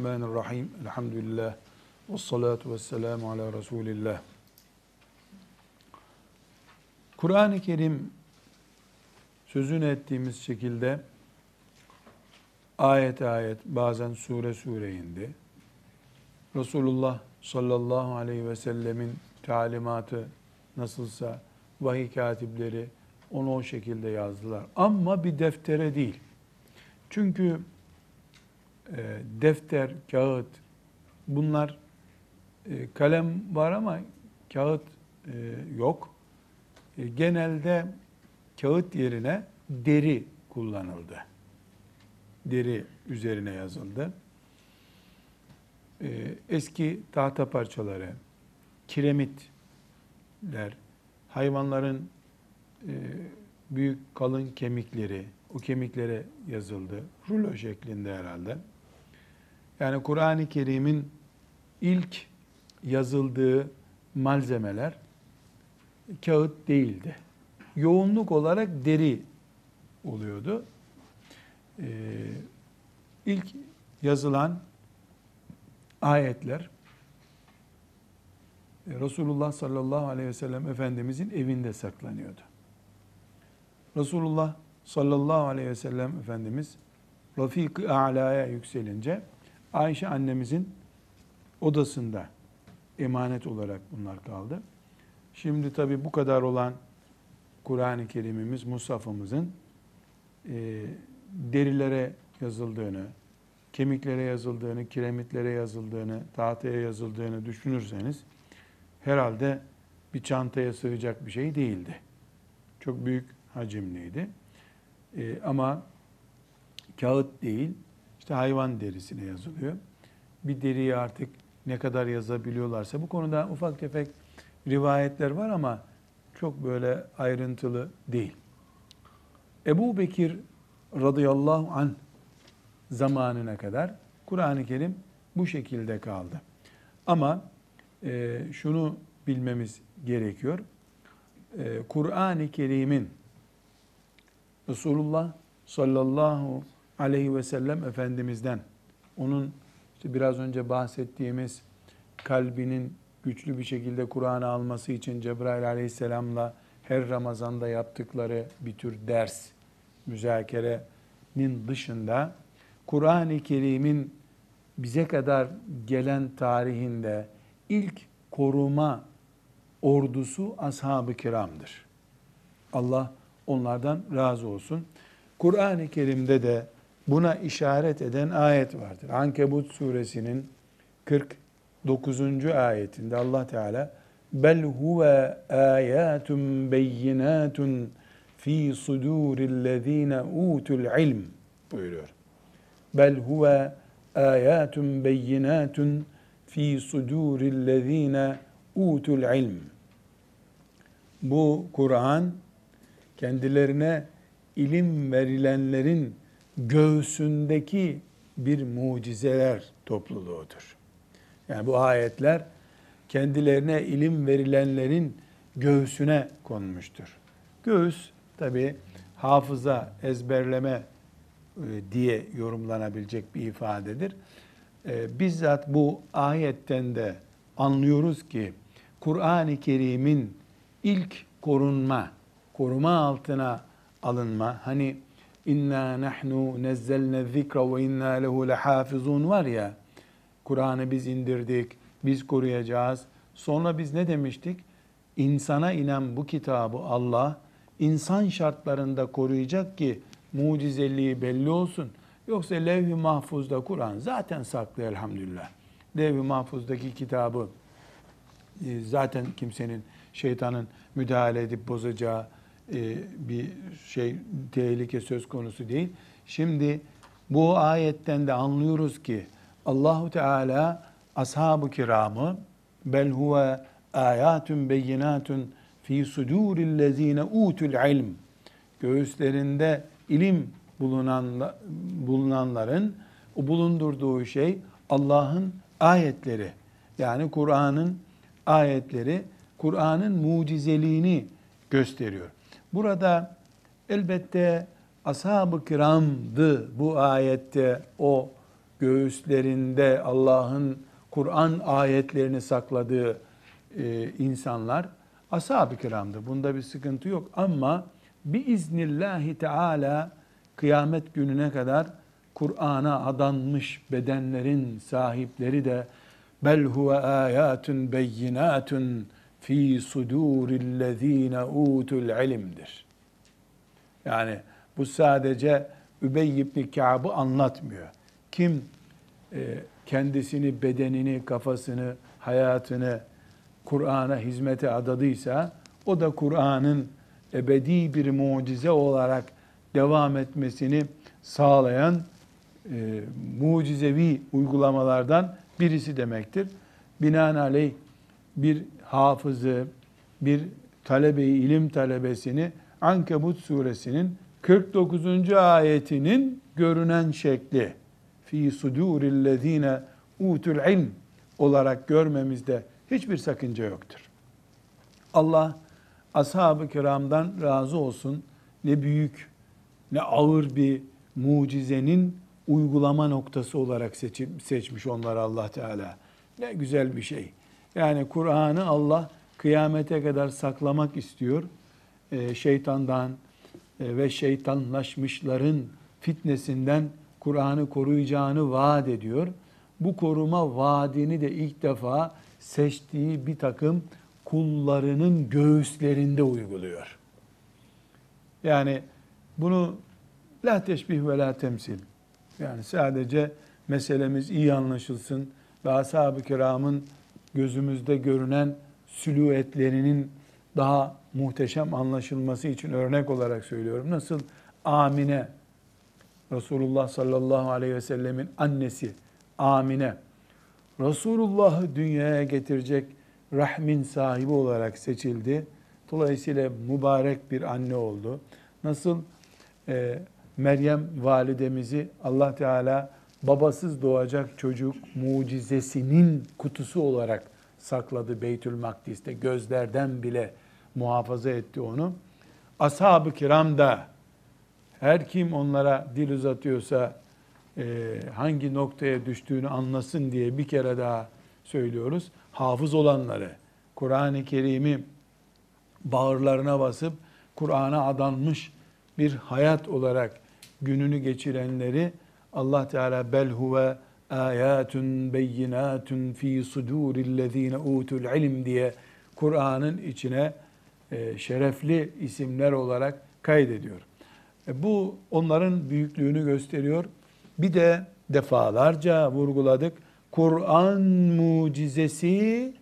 Bismillahirrahmanirrahim. Elhamdülillah. Ve salatu ve selamu ala Resulillah. Kur'an-ı Kerim sözünü ettiğimiz şekilde ayet ayet bazen sure sure indi. Resulullah sallallahu aleyhi ve sellemin talimatı nasılsa vahiy katipleri onu o şekilde yazdılar. Ama bir deftere değil. Çünkü defter, kağıt bunlar e, kalem var ama kağıt e, yok. E, genelde kağıt yerine deri kullanıldı. Deri üzerine yazıldı. Eski tahta parçaları, kiremitler, hayvanların büyük kalın kemikleri, o kemiklere yazıldı. Rulo şeklinde herhalde. Yani Kur'an-ı Kerim'in ilk yazıldığı malzemeler kağıt değildi. Yoğunluk olarak deri oluyordu. Ee, ilk yazılan ayetler Resulullah sallallahu aleyhi ve sellem Efendimizin evinde saklanıyordu. Resulullah sallallahu aleyhi ve sellem Efendimiz Rafik-i A'la'ya yükselince Ayşe annemizin odasında emanet olarak bunlar kaldı. Şimdi tabi bu kadar olan Kur'an-ı Kerim'imiz, Musaf'ımızın e, derilere yazıldığını, kemiklere yazıldığını, kiremitlere yazıldığını, tahtaya yazıldığını düşünürseniz herhalde bir çantaya sığacak bir şey değildi. Çok büyük hacimliydi. E, ama kağıt değil, işte hayvan derisine yazılıyor. Bir deriyi artık ne kadar yazabiliyorlarsa bu konuda ufak tefek rivayetler var ama çok böyle ayrıntılı değil. Ebu Bekir radıyallahu an zamanına kadar Kur'an-ı Kerim bu şekilde kaldı. Ama e, şunu bilmemiz gerekiyor. E, Kur'an-ı Kerim'in Resulullah sallallahu aleyhi ve sellem Efendimiz'den onun işte biraz önce bahsettiğimiz kalbinin güçlü bir şekilde Kur'an'ı alması için Cebrail aleyhisselamla her Ramazan'da yaptıkları bir tür ders, müzakerenin dışında Kur'an-ı Kerim'in bize kadar gelen tarihinde ilk koruma ordusu ashab-ı kiramdır. Allah onlardan razı olsun. Kur'an-ı Kerim'de de buna işaret eden ayet vardır. Ankebut suresinin 49. ayetinde Allah Teala bel huve ayatun beyinatun fi sudurillezine utul ilm buyuruyor. Bel huve ayatun beyinatun fi sudurillezine utul ilm. Bu Kur'an kendilerine ilim verilenlerin göğsündeki bir mucizeler topluluğudur. Yani bu ayetler kendilerine ilim verilenlerin göğsüne konmuştur. Göğüs tabi hafıza, ezberleme e, diye yorumlanabilecek bir ifadedir. E, bizzat bu ayetten de anlıyoruz ki Kur'an-ı Kerim'in ilk korunma, koruma altına alınma, hani inna nahnu nezzelne zikra ve inna lehu lehafizun var ya, Kur'an'ı biz indirdik, biz koruyacağız. Sonra biz ne demiştik? İnsana inen bu kitabı Allah insan şartlarında koruyacak ki mucizeliği belli olsun. Yoksa levh-i mahfuzda Kur'an zaten saklı elhamdülillah. Levh-i mahfuzdaki kitabı e, zaten kimsenin, şeytanın müdahale edip bozacağı e, bir şey, tehlike söz konusu değil. Şimdi bu ayetten de anlıyoruz ki Allahu Teala ashab-ı kiramı bel huve ayatun beyinatun fi sudurillezine utul ilm göğüslerinde ilim bulunan bulunanların o bulundurduğu şey Allah'ın ayetleri. Yani Kur'an'ın ayetleri Kur'an'ın mucizeliğini gösteriyor. Burada elbette ashab-ı kiramdı bu ayette o göğüslerinde Allah'ın Kur'an ayetlerini sakladığı e, insanlar ashab-ı kiramdı. Bunda bir sıkıntı yok ama biiznillahi teala kıyamet gününe kadar Kur'an'a adanmış bedenlerin sahipleri de bel huve ayatun beyinatun fi sudurillezine utul ilimdir. Yani bu sadece Übey ibn Ka'b'ı anlatmıyor. Kim e, kendisini, bedenini, kafasını, hayatını Kur'an'a hizmete adadıysa o da Kur'an'ın ebedi bir mucize olarak devam etmesini sağlayan e, mucizevi uygulamalardan birisi demektir. Binaenaleyh bir hafızı, bir talebeyi, ilim talebesini Ankebut suresinin 49. ayetinin görünen şekli fi sudurillezine utul ilm olarak görmemizde hiçbir sakınca yoktur. Allah ashab-ı kiramdan razı olsun. Ne büyük, ne ağır bir mucizenin uygulama noktası olarak seçmiş onları Allah Teala. Ne güzel bir şey. Yani Kur'an'ı Allah kıyamete kadar saklamak istiyor. Ee, şeytandan e, ve şeytanlaşmışların fitnesinden Kur'an'ı koruyacağını vaat ediyor. Bu koruma vaadini de ilk defa seçtiği bir takım kullarının göğüslerinde uyguluyor. Yani bunu la teşbih ve la temsil. Yani sadece meselemiz iyi anlaşılsın ve ashab-ı kiramın gözümüzde görünen silüetlerinin daha muhteşem anlaşılması için örnek olarak söylüyorum. Nasıl Amine, Resulullah sallallahu aleyhi ve sellemin annesi Amine, Resulullah'ı dünyaya getirecek rahmin sahibi olarak seçildi. Dolayısıyla mübarek bir anne oldu. Nasıl e, Meryem validemizi Allah Teala babasız doğacak çocuk mucizesinin kutusu olarak sakladı Beytül Makdis'te. Gözlerden bile muhafaza etti onu. Ashab-ı kiram da her kim onlara dil uzatıyorsa e, hangi noktaya düştüğünü anlasın diye bir kere daha söylüyoruz. Hafız olanları, Kur'an-ı Kerim'i bağırlarına basıp Kur'an'a adanmış bir hayat olarak gününü geçirenleri Allah Teala bel huve ayatun beyinatun fi sudurillezine utul ilim diye Kur'an'ın içine e, şerefli isimler olarak kaydediyor. E, bu onların büyüklüğünü gösteriyor. Bir de defalarca vurguladık. Kur'an mucizesi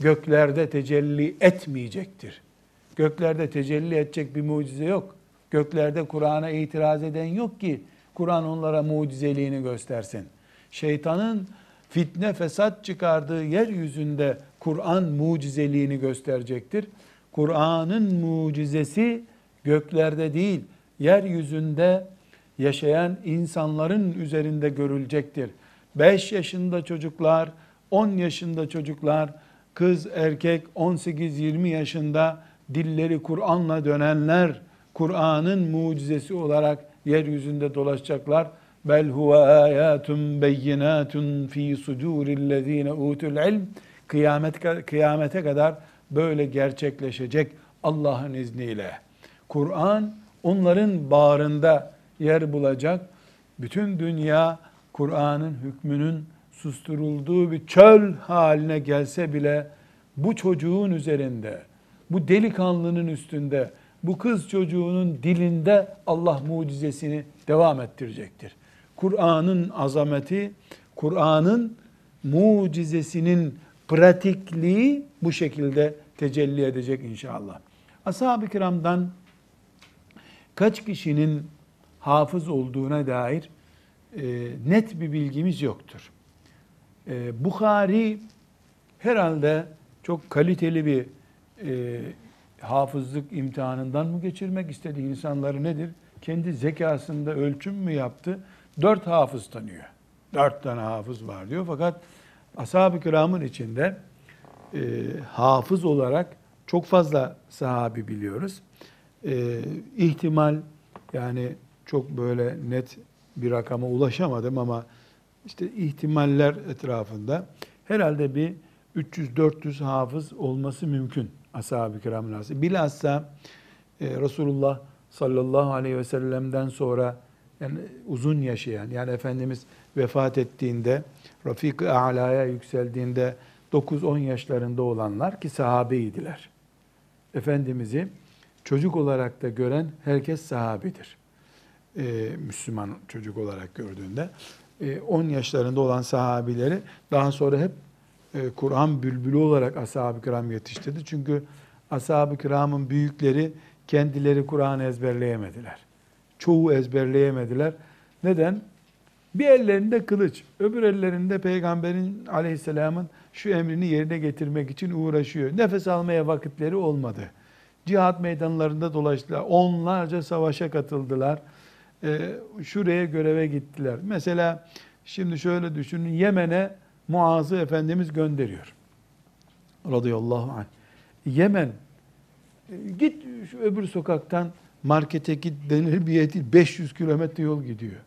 göklerde tecelli etmeyecektir. Göklerde tecelli edecek bir mucize yok. Göklerde Kur'an'a itiraz eden yok ki Kur'an onlara mucizeliğini göstersin. Şeytanın fitne fesat çıkardığı yeryüzünde Kur'an mucizeliğini gösterecektir. Kur'an'ın mucizesi göklerde değil, yeryüzünde yaşayan insanların üzerinde görülecektir. 5 yaşında çocuklar, 10 yaşında çocuklar, kız erkek 18-20 yaşında dilleri Kur'an'la dönenler Kur'an'ın mucizesi olarak yeryüzünde dolaşacaklar. Bel huve ayatun beyinatun fi sudurillezine utul ilm. Kıyamet kıyamete kadar böyle gerçekleşecek Allah'ın izniyle. Kur'an onların bağrında yer bulacak. Bütün dünya Kur'an'ın hükmünün susturulduğu bir çöl haline gelse bile bu çocuğun üzerinde, bu delikanlının üstünde, bu kız çocuğunun dilinde Allah mucizesini devam ettirecektir. Kur'an'ın azameti, Kur'an'ın mucizesinin pratikliği bu şekilde tecelli edecek inşallah. Ashab-ı kiramdan kaç kişinin hafız olduğuna dair e, net bir bilgimiz yoktur. E, Bukhari herhalde çok kaliteli bir e, hafızlık imtihanından mı geçirmek istedi insanları nedir? Kendi zekasında ölçüm mü yaptı? Dört hafız tanıyor. Dört tane hafız var diyor. Fakat ashab-ı kiramın içinde e, hafız olarak çok fazla sahabi biliyoruz. E, ihtimal yani çok böyle net bir rakama ulaşamadım ama işte ihtimaller etrafında herhalde bir 300-400 hafız olması mümkün ashab-ı kiramın arasında. Bilhassa e, Resulullah sallallahu aleyhi ve sellem'den sonra yani uzun yaşayan yani Efendimiz vefat ettiğinde Rafik-ı A'la'ya yükseldiğinde 9-10 yaşlarında olanlar ki sahabeydiler. Efendimiz'i çocuk olarak da gören herkes sahabidir. Ee, Müslüman çocuk olarak gördüğünde. Ee, 10 yaşlarında olan sahabileri daha sonra hep e, Kur'an bülbülü olarak ashab-ı kiram yetiştirdi. Çünkü ashab-ı kiramın büyükleri kendileri Kur'an ezberleyemediler. Çoğu ezberleyemediler. Neden? Bir ellerinde kılıç, öbür ellerinde peygamberin aleyhisselamın şu emrini yerine getirmek için uğraşıyor. Nefes almaya vakitleri olmadı. Cihat meydanlarında dolaştılar. Onlarca savaşa katıldılar. Ee, şuraya göreve gittiler. Mesela şimdi şöyle düşünün. Yemen'e Muaz'ı Efendimiz gönderiyor. Radıyallahu anh. Yemen e, git şu öbür sokaktan markete git denir bir yer değil. 500 kilometre yol gidiyor.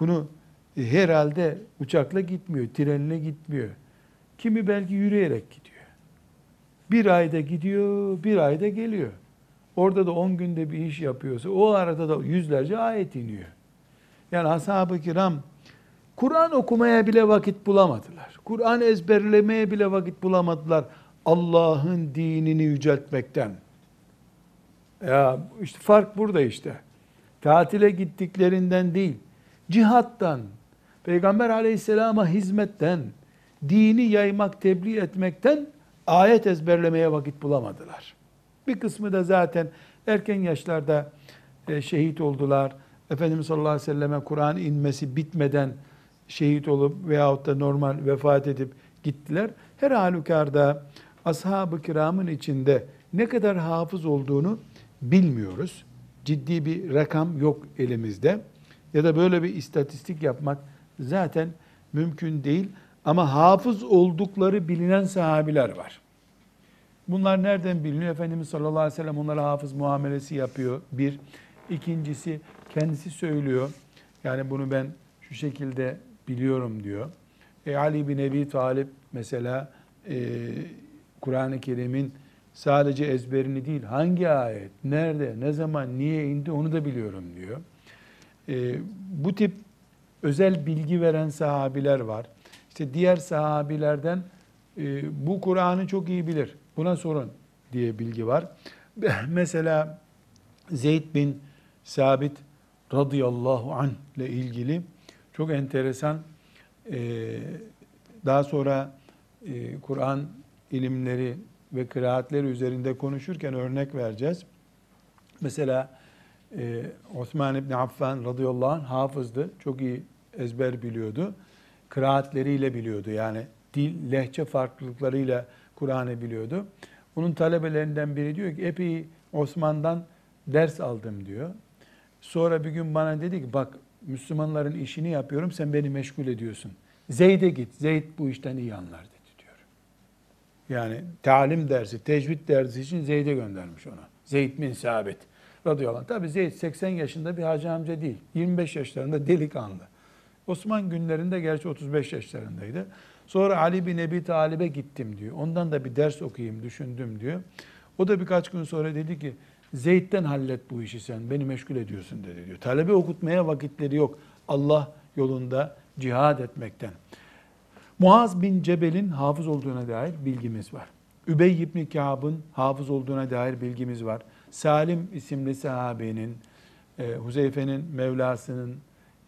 Bunu e, herhalde uçakla gitmiyor, trenle gitmiyor. Kimi belki yürüyerek gidiyor. Bir ayda gidiyor, bir ayda geliyor. Orada da 10 günde bir iş yapıyorsa o arada da yüzlerce ayet iniyor. Yani ashab-ı kiram Kur'an okumaya bile vakit bulamadılar. Kur'an ezberlemeye bile vakit bulamadılar. Allah'ın dinini yüceltmekten. Ya işte fark burada işte. Tatile gittiklerinden değil, cihattan, Peygamber aleyhisselama hizmetten, dini yaymak, tebliğ etmekten ayet ezberlemeye vakit bulamadılar. Bir kısmı da zaten erken yaşlarda e, şehit oldular. Efendimiz sallallahu aleyhi ve selleme Kur'an inmesi bitmeden şehit olup veyahut da normal vefat edip gittiler. Her halükarda ashab-ı kiramın içinde ne kadar hafız olduğunu bilmiyoruz. Ciddi bir rakam yok elimizde. Ya da böyle bir istatistik yapmak zaten mümkün değil. Ama hafız oldukları bilinen sahabiler var. Bunlar nereden biliniyor? Efendimiz sallallahu aleyhi ve sellem onlara hafız muamelesi yapıyor. Bir. İkincisi kendisi söylüyor. Yani bunu ben şu şekilde biliyorum diyor. E, Ali bin Ebi Talip mesela e, Kur'an-ı Kerim'in sadece ezberini değil, hangi ayet, nerede, ne zaman, niye indi onu da biliyorum diyor. E, bu tip özel bilgi veren sahabiler var. İşte diğer sahabilerden e, bu Kur'an'ı çok iyi bilir, buna sorun diye bilgi var. Mesela Zeyd bin Sabit radıyallahu anh ile ilgili çok enteresan daha sonra Kur'an ilimleri ve kıraatleri üzerinde konuşurken örnek vereceğiz. Mesela Osman İbni Affan radıyallahu anh hafızdı. Çok iyi ezber biliyordu. Kıraatleriyle biliyordu. Yani dil, lehçe farklılıklarıyla Kur'an'ı biliyordu. Onun talebelerinden biri diyor ki epey Osman'dan ders aldım diyor. Sonra bir gün bana dedi ki bak Müslümanların işini yapıyorum sen beni meşgul ediyorsun. Zeyd'e git. Zeyd bu işten iyi anlar dedi diyor. Yani talim dersi, tecvid dersi için Zeyd'e göndermiş ona. Zeyd bin Sabit radıyallahu anh. Tabi Zeyd 80 yaşında bir hacı amca değil. 25 yaşlarında delikanlı. Osman günlerinde gerçi 35 yaşlarındaydı. Sonra Ali bin Ebi Talib'e gittim diyor. Ondan da bir ders okuyayım düşündüm diyor. O da birkaç gün sonra dedi ki Zeyd'den hallet bu işi sen beni meşgul ediyorsun dedi diyor. Talebe okutmaya vakitleri yok. Allah yolunda cihad etmekten. Muaz bin Cebel'in hafız olduğuna dair bilgimiz var. Übey ibn Kâb'ın hafız olduğuna dair bilgimiz var. Salim isimli sahabenin, e, Huzeyfe'nin Mevlasının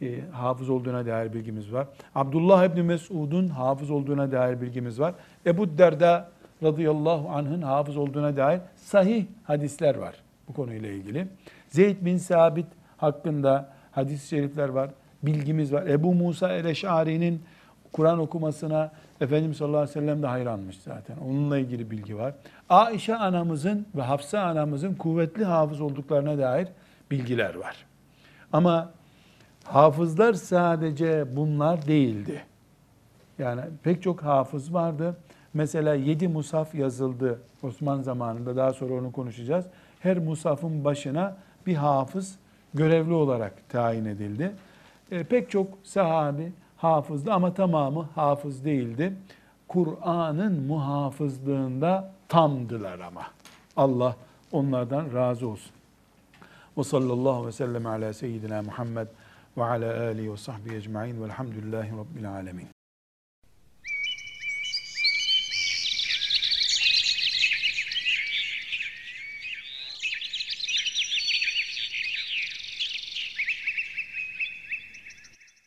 e, hafız olduğuna dair bilgimiz var. Abdullah ibn Mesud'un hafız olduğuna dair bilgimiz var. Ebu Derda radıyallahu anh'ın hafız olduğuna dair sahih hadisler var bu konuyla ilgili. Zeyd bin Sabit hakkında hadis-i şerifler var, bilgimiz var. Ebu Musa el-Eş'ari'nin Kur'an okumasına Efendimiz sallallahu aleyhi ve sellem de hayranmış zaten. Onunla ilgili bilgi var. Aişe anamızın ve Hafsa anamızın kuvvetli hafız olduklarına dair bilgiler var. Ama hafızlar sadece bunlar değildi. Yani pek çok hafız vardı. Mesela yedi musaf yazıldı Osman zamanında. Daha sonra onu konuşacağız. Her musafın başına bir hafız görevli olarak tayin edildi. E, pek çok sahabi hafızdı ama tamamı hafız değildi. Kur'an'ın muhafızlığında tamdılar ama. Allah onlardan razı olsun. Ve sallallahu ve sellem ala seyyidina Muhammed ve ala alihi ve sahbihi ecma'in velhamdülillahi rabbil alemin.